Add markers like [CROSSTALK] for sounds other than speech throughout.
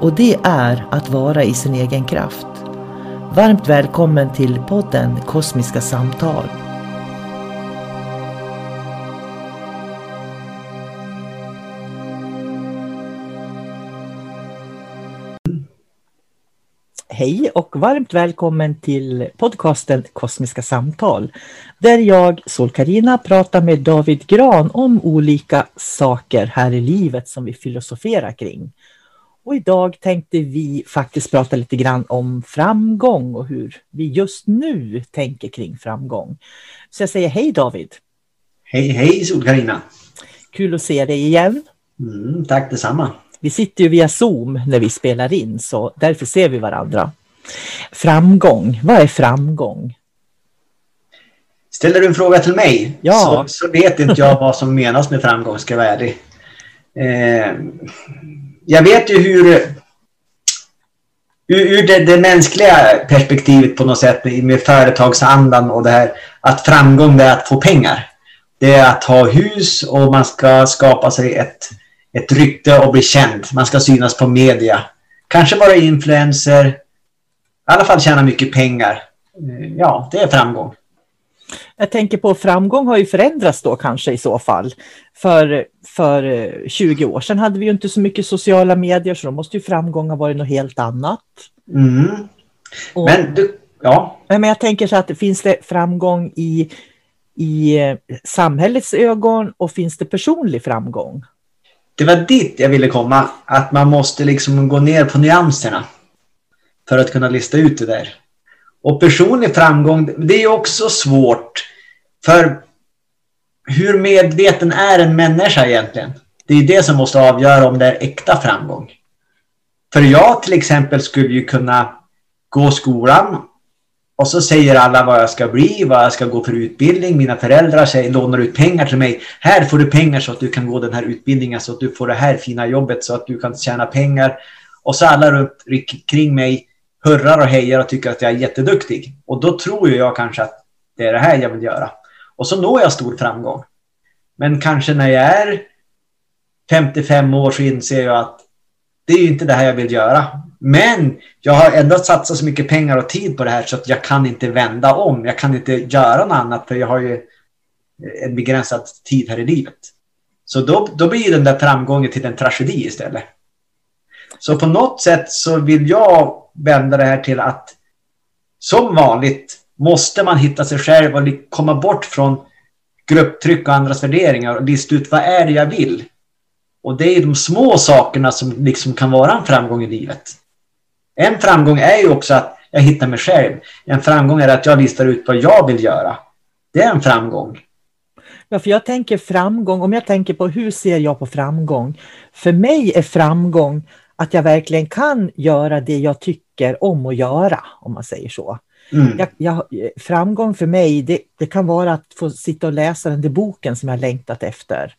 och det är att vara i sin egen kraft. Varmt välkommen till podden Kosmiska samtal. Hej och varmt välkommen till podcasten Kosmiska samtal. Där jag, sol karina pratar med David Gran om olika saker här i livet som vi filosoferar kring. Och idag tänkte vi faktiskt prata lite grann om framgång och hur vi just nu tänker kring framgång. Så jag säger hej David! Hej hej sol karina Kul att se dig igen! Mm, tack detsamma! Vi sitter ju via Zoom när vi spelar in så därför ser vi varandra. Framgång, vad är framgång? Ställer du en fråga till mig ja. så, så vet inte jag vad som menas med framgång, ska jag vara ärlig. Eh, jag vet ju hur ur, det, det, mänskliga perspektivet på något sätt med företagsandan och det här att framgång det är att få pengar. Det är att ha hus och man ska skapa sig ett, ett rykte och bli känd. Man ska synas på media. Kanske vara influencer. I alla fall tjäna mycket pengar. Eh, ja, det är framgång. Jag tänker på framgång har ju förändrats då kanske i så fall. För, för 20 år sedan hade vi ju inte så mycket sociala medier så då måste ju framgång ha varit något helt annat. Mm. Och, men du, ja. Men jag tänker så att finns det framgång i, i samhällets ögon och finns det personlig framgång? Det var dit jag ville komma, att man måste liksom gå ner på nyanserna för att kunna lista ut det där. Och personlig framgång, det är också svårt. För hur medveten är en människa egentligen? Det är det som måste avgöra om det är äkta framgång. För jag till exempel skulle ju kunna gå skolan och så säger alla vad jag ska bli, vad jag ska gå för utbildning. Mina föräldrar säger, lånar ut pengar till mig. Här får du pengar så att du kan gå den här utbildningen, så att du får det här fina jobbet, så att du kan tjäna pengar. Och så alla runt kring mig hurrar och hejar och tycker att jag är jätteduktig. Och då tror jag kanske att det är det här jag vill göra. Och så når jag stor framgång. Men kanske när jag är 55 år så inser jag att det är inte det här jag vill göra. Men jag har ändå satsat så mycket pengar och tid på det här så att jag kan inte vända om. Jag kan inte göra något annat för jag har ju en begränsad tid här i livet. Så då, då blir den där framgången till en tragedi istället. Så på något sätt så vill jag vända det här till att som vanligt måste man hitta sig själv och komma bort från grupptryck och andras värderingar och lista ut vad är det jag vill. Och det är de små sakerna som liksom kan vara en framgång i livet. En framgång är ju också att jag hittar mig själv. En framgång är att jag listar ut vad jag vill göra. Det är en framgång. Ja, för jag tänker framgång, om jag tänker på hur ser jag på framgång? För mig är framgång att jag verkligen kan göra det jag tycker om att göra, om man säger så. Mm. Jag, jag, framgång för mig, det, det, kan vara att få sitta och läsa den där boken som jag längtat efter.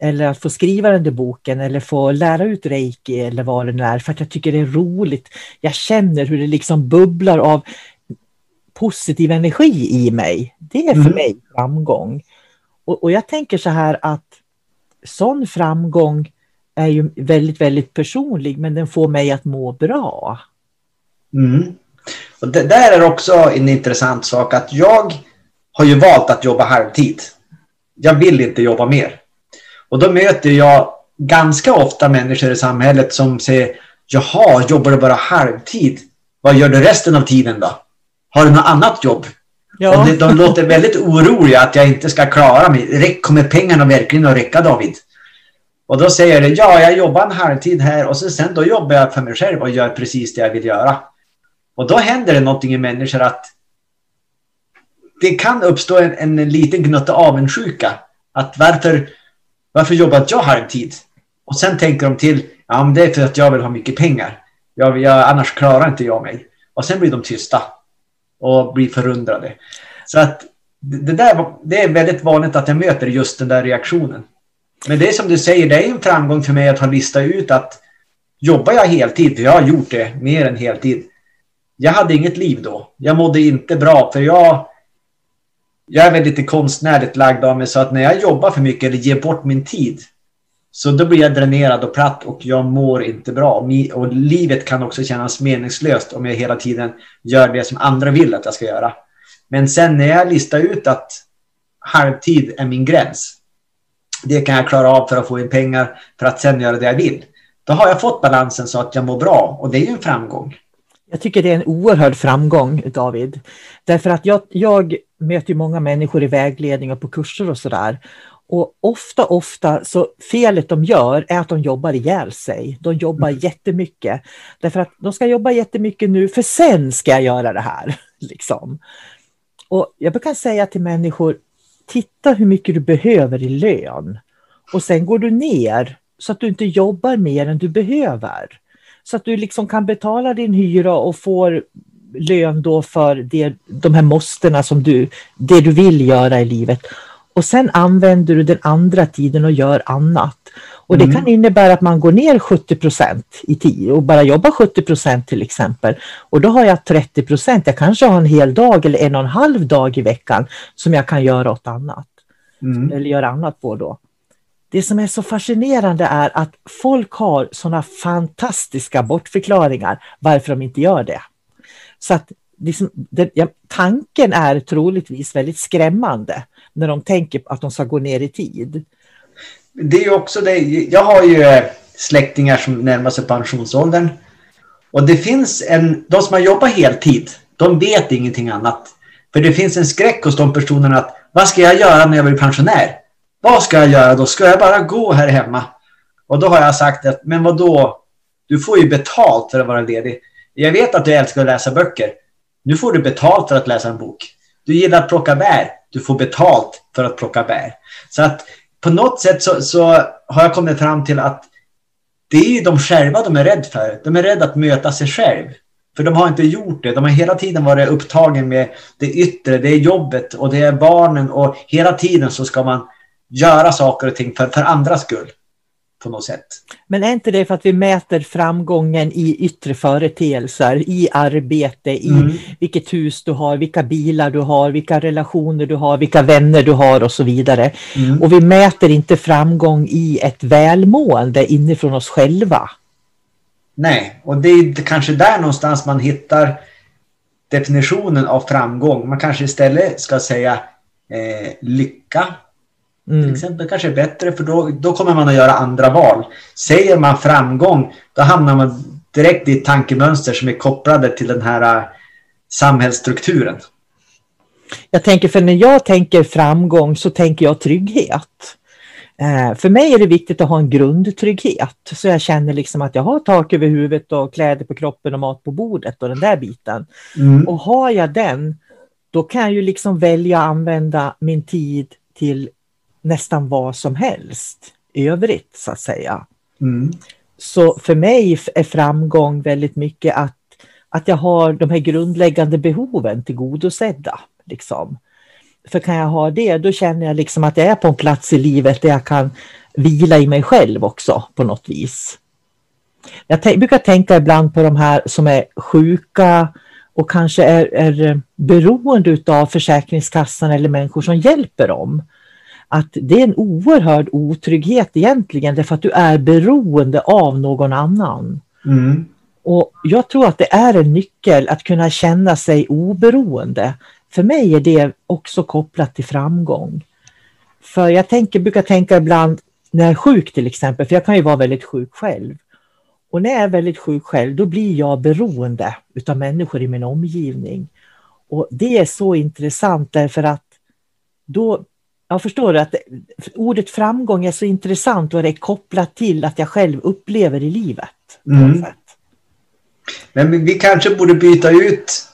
Eller att få skriva den där boken eller få lära ut reiki eller vad det nu är för att jag tycker det är roligt. Jag känner hur det liksom bubblar av positiv energi i mig. Det är för mm. mig framgång. Och, och, jag tänker så här att sån framgång är ju väldigt, väldigt personlig men den får mig att må bra. Mm. Och det där är också en intressant sak att jag har ju valt att jobba halvtid. Jag vill inte jobba mer. Och då möter jag ganska ofta människor i samhället som säger Jaha, jobbar du bara halvtid? Vad gör du resten av tiden då? Har du något annat jobb? Ja. Och de, de låter väldigt oroliga att jag inte ska klara mig. Kommer pengarna verkligen att räcka David? Och då säger jag ja, jag jobbar en halvtid här och så sen då jobbar jag för mig själv och gör precis det jag vill göra. Och då händer det någonting i människor att det kan uppstå en, en liten gnutta avundsjuka. Att varför, varför jobbar jag halvtid? Och sen tänker de till, ja men det är för att jag vill ha mycket pengar. Jag, jag, annars klarar inte jag mig. Och sen blir de tysta och blir förundrade. Så att det, där, det är väldigt vanligt att jag möter just den där reaktionen. Men det är som du säger, det är en framgång för mig att ha listat ut att jobbar jag heltid, för jag har gjort det mer än heltid, jag hade inget liv då. Jag mådde inte bra för jag, jag är väl lite konstnärligt lagd av mig så att när jag jobbar för mycket eller ger bort min tid så då blir jag dränerad och platt och jag mår inte bra. Och livet kan också kännas meningslöst om jag hela tiden gör det som andra vill att jag ska göra. Men sen när jag listar ut att halvtid är min gräns. Det kan jag klara av för att få in pengar för att sen göra det jag vill. Då har jag fått balansen så att jag mår bra och det är ju en framgång. Jag tycker det är en oerhörd framgång, David. Därför att jag, jag möter många människor i vägledning och på kurser och sådär. Och ofta, ofta så felet de gör är att de jobbar ihjäl sig. De jobbar mm. jättemycket. Därför att de ska jobba jättemycket nu för sen ska jag göra det här. [LAUGHS] Liksom. Och jag brukar säga till människor, titta hur mycket du behöver i lön. Och sen går du ner så att du inte jobbar mer än du behöver. Så att du liksom kan betala din hyra och får lön då för det, de här måstena som du, det du vill göra i livet. Och sen använder du den andra tiden och gör annat. Och det mm. kan innebära att man går ner 70 procent i tid och bara jobbar 70 procent till exempel. Och då har jag 30 procent. Jag kanske har en hel dag eller en och en halv dag i veckan som jag kan göra åt annat. Mm. Eller göra annat på då det som är så fascinerande är att folk har sådana fantastiska bortförklaringar varför de inte gör det. Så att liksom, det, ja, tanken är troligtvis väldigt skrämmande när de tänker att de ska gå ner i tid. Det är också det. Jag har ju eh, släktingar som närmar sig pensionsåldern. Och det finns en, de som har jobbat heltid, de vet ingenting annat. För det finns en skräck hos de personerna att vad ska jag göra när jag blir pensionär? Vad ska jag göra då? Ska jag bara gå här hemma? Och då har jag sagt att, men vad då? Du får ju betalt för att vara ledig. Jag vet att du älskar att läsa böcker. Nu får du betalt för att läsa en bok. Du gillar att plocka bär. Du får betalt för att plocka bär. Så att på något sätt så, så har jag kommit fram till att det är ju de själva de är rädda för. De är rädda att möta sig själv. För de har inte gjort det. De har hela tiden varit upptagen med det yttre, det är jobbet och det är barnen och hela tiden så ska man göra saker och ting för, för andras skull. På något sätt. Men är inte det för att vi mäter framgången i yttre företeelser, i arbete, i mm. vilket hus du har, vilka bilar du har, vilka relationer du har, vilka vänner du har och så vidare. Mm. Och vi mäter inte framgång i ett välmående inifrån oss själva. Nej, och det är kanske där någonstans man hittar definitionen av framgång. Man kanske istället ska säga eh, lycka Mm. Till exempel kanske är bättre för då, då kommer man att göra andra val. Säger man framgång, då hamnar man direkt i tankemönster som är kopplade till den här uh, samhällsstrukturen. Jag tänker, för när jag tänker framgång så tänker jag trygghet. Eh, för mig är det viktigt att ha en grundtrygghet så jag känner liksom att jag har tak över huvudet och kläder på kroppen och mat på bordet och den där biten. Mm. Och har jag den, då kan jag ju liksom välja att använda min tid till nästan vad som helst i övrigt så att säga. Mm. Så för mig är framgång väldigt mycket att, att jag har de här grundläggande behoven tillgodosedda. Liksom. För kan jag ha det, då känner jag liksom att jag är på en plats i livet där jag kan vila i mig själv också på något vis. Jag brukar tänka ibland på de här som är sjuka och kanske är, är beroende av Försäkringskassan eller människor som hjälper dem. Att det är en oerhörd otrygghet egentligen därför att du är beroende av någon annan. Mm. Och Jag tror att det är en nyckel att kunna känna sig oberoende. För mig är det också kopplat till framgång. För jag tänker, brukar tänka ibland när jag är sjuk till exempel, för jag kan ju vara väldigt sjuk själv. Och när jag är väldigt sjuk själv, då blir jag beroende utav människor i min omgivning. Och det är så intressant därför att då, jag förstår att ordet framgång är så intressant och det är kopplat till att jag själv upplever i livet. Mm. Men vi kanske borde byta ut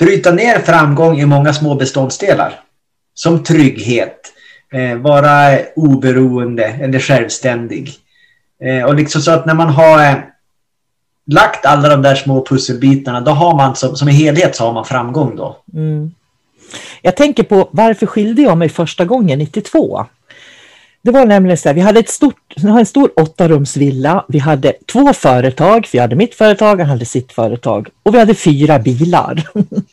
bryta ner framgång i många små beståndsdelar. Som trygghet, eh, vara oberoende eller självständig. Eh, och liksom så att när man har eh, lagt alla de där små pusselbitarna, då har man som, som en helhet så har man framgång då. Mm. Jag tänker på varför skilde jag mig första gången 92? Det var nämligen så här, vi hade ett stort, en stor åttarumsvilla, vi hade två företag, vi hade mitt företag, han hade sitt företag och vi hade fyra bilar.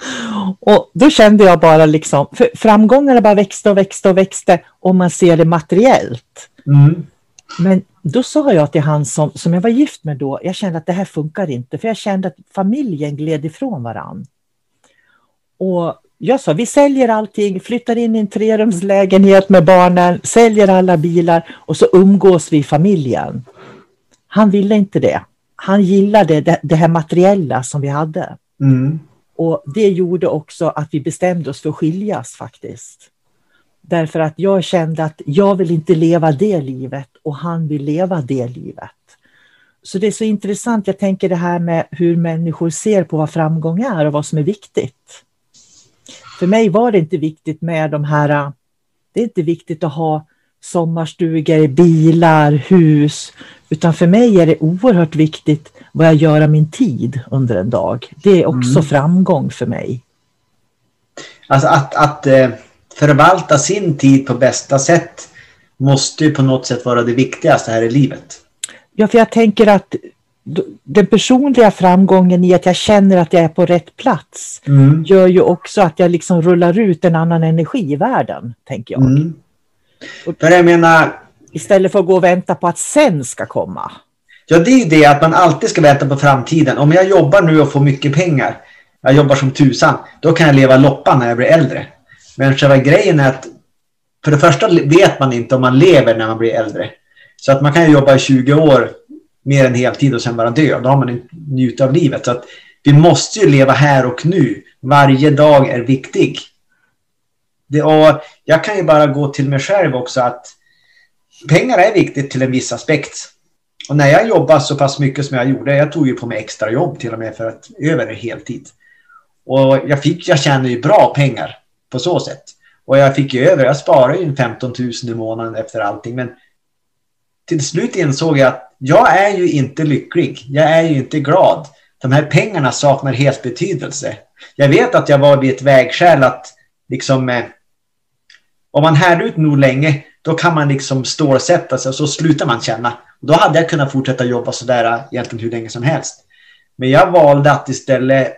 [LAUGHS] och då kände jag bara liksom, för framgångarna bara växte och växte och växte om man ser det materiellt. Mm. Men då sa jag till han som, som jag var gift med då, jag kände att det här funkar inte, för jag kände att familjen gled ifrån varann. Och jag sa, vi säljer allting, flyttar in i en trerumslägenhet med barnen, säljer alla bilar och så umgås vi i familjen. Han ville inte det. Han gillade det, det här materiella som vi hade. Mm. Och det gjorde också att vi bestämde oss för att skiljas faktiskt. Därför att jag kände att jag vill inte leva det livet och han vill leva det livet. Så det är så intressant, jag tänker det här med hur människor ser på vad framgång är och vad som är viktigt. För mig var det inte viktigt med de här, det är inte viktigt att ha sommarstugor, bilar, hus, utan för mig är det oerhört viktigt vad jag gör av min tid under en dag. Det är också mm. framgång för mig. Alltså att, att eh, förvalta sin tid på bästa sätt måste ju på något sätt vara det viktigaste här i livet. Ja, för jag tänker att den personliga framgången i att jag känner att jag är på rätt plats mm. gör ju också att jag liksom rullar ut en annan energi i världen, tänker jag. Mm. För jag menar... Istället för att gå och vänta på att sen ska komma. Ja, det är ju det att man alltid ska vänta på framtiden. Om jag jobbar nu och får mycket pengar, jag jobbar som tusan, då kan jag leva loppan när jag blir äldre. Men själva grejen är att för det första vet man inte om man lever när man blir äldre. Så att man kan jobba i 20 år mer än heltid och sen bara dö. Då har man inte njutit av livet. Så att vi måste ju leva här och nu. Varje dag är viktig. Det, och jag kan ju bara gå till mig själv också att pengar är viktigt till en viss aspekt. Och när jag jobbade så pass mycket som jag gjorde, jag tog ju på mig extra jobb till och med för att över heltid. Och jag, fick, jag tjänade ju bra pengar på så sätt. Och jag fick ju över, jag sparade ju 15 000 i månaden efter allting. Men till slut insåg jag att jag är ju inte lycklig. Jag är ju inte glad. De här pengarna saknar helt betydelse. Jag vet att jag var vid ett vägskäl att liksom eh, om man härde ut nog länge då kan man liksom stålsätta sig och så slutar man känna. Då hade jag kunnat fortsätta jobba sådär eh, egentligen hur länge som helst. Men jag valde att istället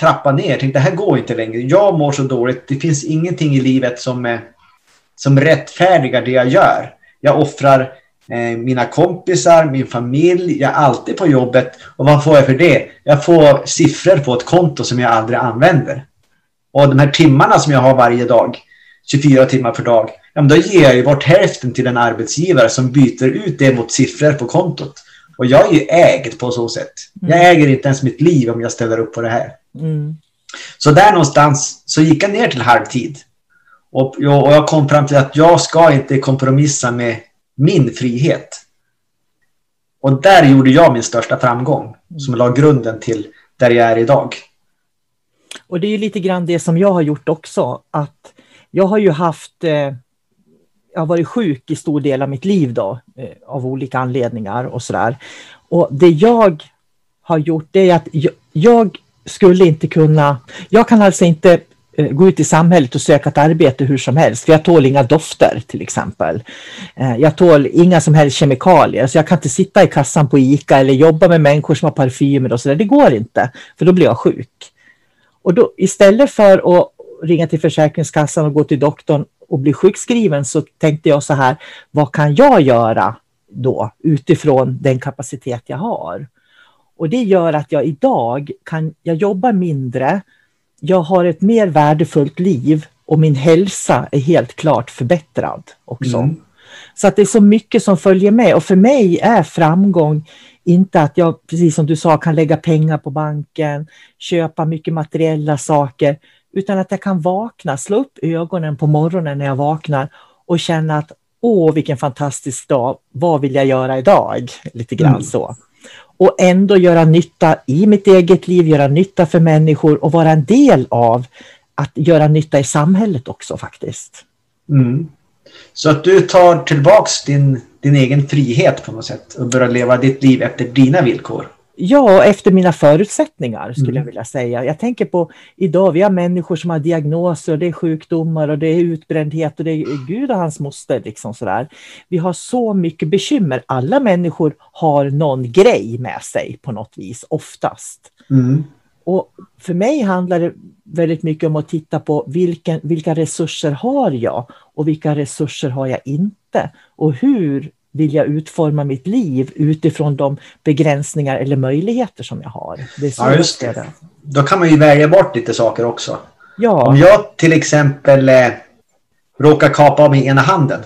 trappa ner. Jag tänkte det här går inte längre. Jag mår så dåligt. Det finns ingenting i livet som, eh, som rättfärdigar det jag gör. Jag offrar eh, mina kompisar, min familj, jag är alltid på jobbet. Och vad får jag för det? Jag får siffror på ett konto som jag aldrig använder. Och de här timmarna som jag har varje dag, 24 timmar per dag, ja, då ger jag ju bort hälften till en arbetsgivare som byter ut det mot siffror på kontot. Och jag är ju ägd på så sätt. Jag mm. äger inte ens mitt liv om jag ställer upp på det här. Mm. Så där någonstans så gick jag ner till halvtid. Och jag, och jag kom fram till att jag ska inte kompromissa med min frihet. Och där gjorde jag min största framgång som la grunden till där jag är idag. Och det är ju lite grann det som jag har gjort också. Att jag har ju haft, eh, jag har varit sjuk i stor del av mitt liv då, eh, av olika anledningar och sådär. Och det jag har gjort det är att jag, jag skulle inte kunna, jag kan alltså inte Eh, gå ut i samhället och söka ett arbete hur som helst. För jag tål inga dofter till exempel. Eh, jag tål inga som helst kemikalier. Så jag kan inte sitta i kassan på ICA eller jobba med människor som har parfymer och sådär. Det går inte, för då blir jag sjuk. Och då, istället för att ringa till Försäkringskassan och gå till doktorn och bli sjukskriven så tänkte jag så här, vad kan jag göra då utifrån den kapacitet jag har? Och det gör att jag idag kan, jag jobbar mindre, jag har ett mer värdefullt liv och min hälsa är helt klart förbättrad också. Mm. Så att det är så mycket som följer med och för mig är framgång inte att jag, precis som du sa, kan lägga pengar på banken, köpa mycket materiella saker, utan att jag kan vakna, slå upp ögonen på morgonen när jag vaknar och känna att åh, vilken fantastisk dag, vad vill jag göra idag? Lite grann mm. så. Och ändå göra nytta i mitt eget liv, göra nytta för människor och vara en del av att göra nytta i samhället också faktiskt. Mm. Så att du tar tillbaks din, din egen frihet på något sätt och börjar leva ditt liv efter dina villkor. Ja, efter mina förutsättningar skulle mm. jag vilja säga. Jag tänker på idag, vi har människor som har diagnoser och det är sjukdomar och det är utbrändhet och det är Gud och hans moster. Liksom sådär. Vi har så mycket bekymmer. Alla människor har någon grej med sig på något vis, oftast. Mm. Och för mig handlar det väldigt mycket om att titta på vilken, vilka resurser har jag och vilka resurser har jag inte? Och hur vill jag utforma mitt liv utifrån de begränsningar eller möjligheter som jag har? Det ja, just det. Då kan man ju välja bort lite saker också. Ja. Om jag till exempel eh, råkar kapa av mig ena handen.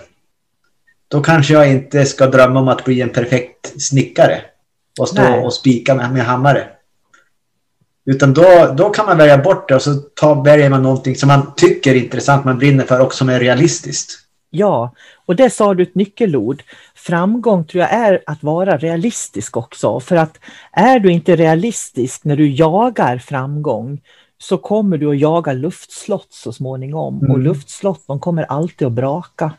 Då kanske jag inte ska drömma om att bli en perfekt snickare och stå Nej. och spika med, med hammare. Utan då, då kan man välja bort det och så tar, väljer man någonting som man tycker är intressant, man brinner för och som är realistiskt. Ja, och det sa du ett nyckelord. Framgång tror jag är att vara realistisk också. För att är du inte realistisk när du jagar framgång så kommer du att jaga luftslott så småningom. Mm. Och luftslott de kommer alltid att braka.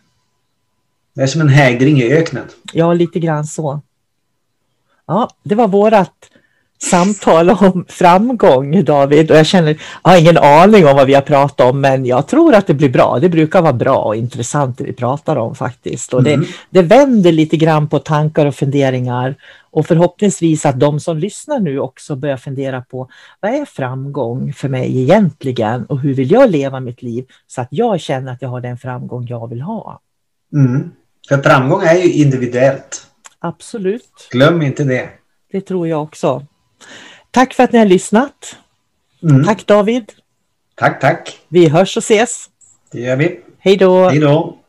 Det är som en hägring i öknen. Ja, lite grann så. Ja, det var vårat samtal om framgång, David. Och jag känner, jag har ingen aning om vad vi har pratat om, men jag tror att det blir bra. Det brukar vara bra och intressant det vi pratar om faktiskt. Och mm. det, det vänder lite grann på tankar och funderingar. Och förhoppningsvis att de som lyssnar nu också börjar fundera på vad är framgång för mig egentligen och hur vill jag leva mitt liv så att jag känner att jag har den framgång jag vill ha. Mm. För framgång är ju individuellt. Absolut. Glöm inte det. Det tror jag också. Tack för att ni har lyssnat. Mm. Tack David. Tack, tack. Vi hörs och ses. Det gör vi. Hej då. Hej då.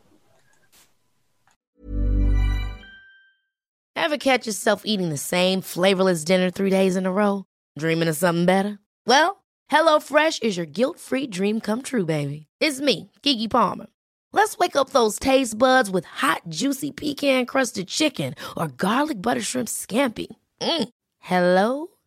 Have catch yourself eating the same flavorless dinner three days in a row? Dreaming of something better? Well, hello fresh is your guilt free dream come true baby. It's me, Gigi Palmer. Let's wake up those taste buds with hot juicy pecan crusted chicken or garlic butter shrimp scampi. Mm. Hello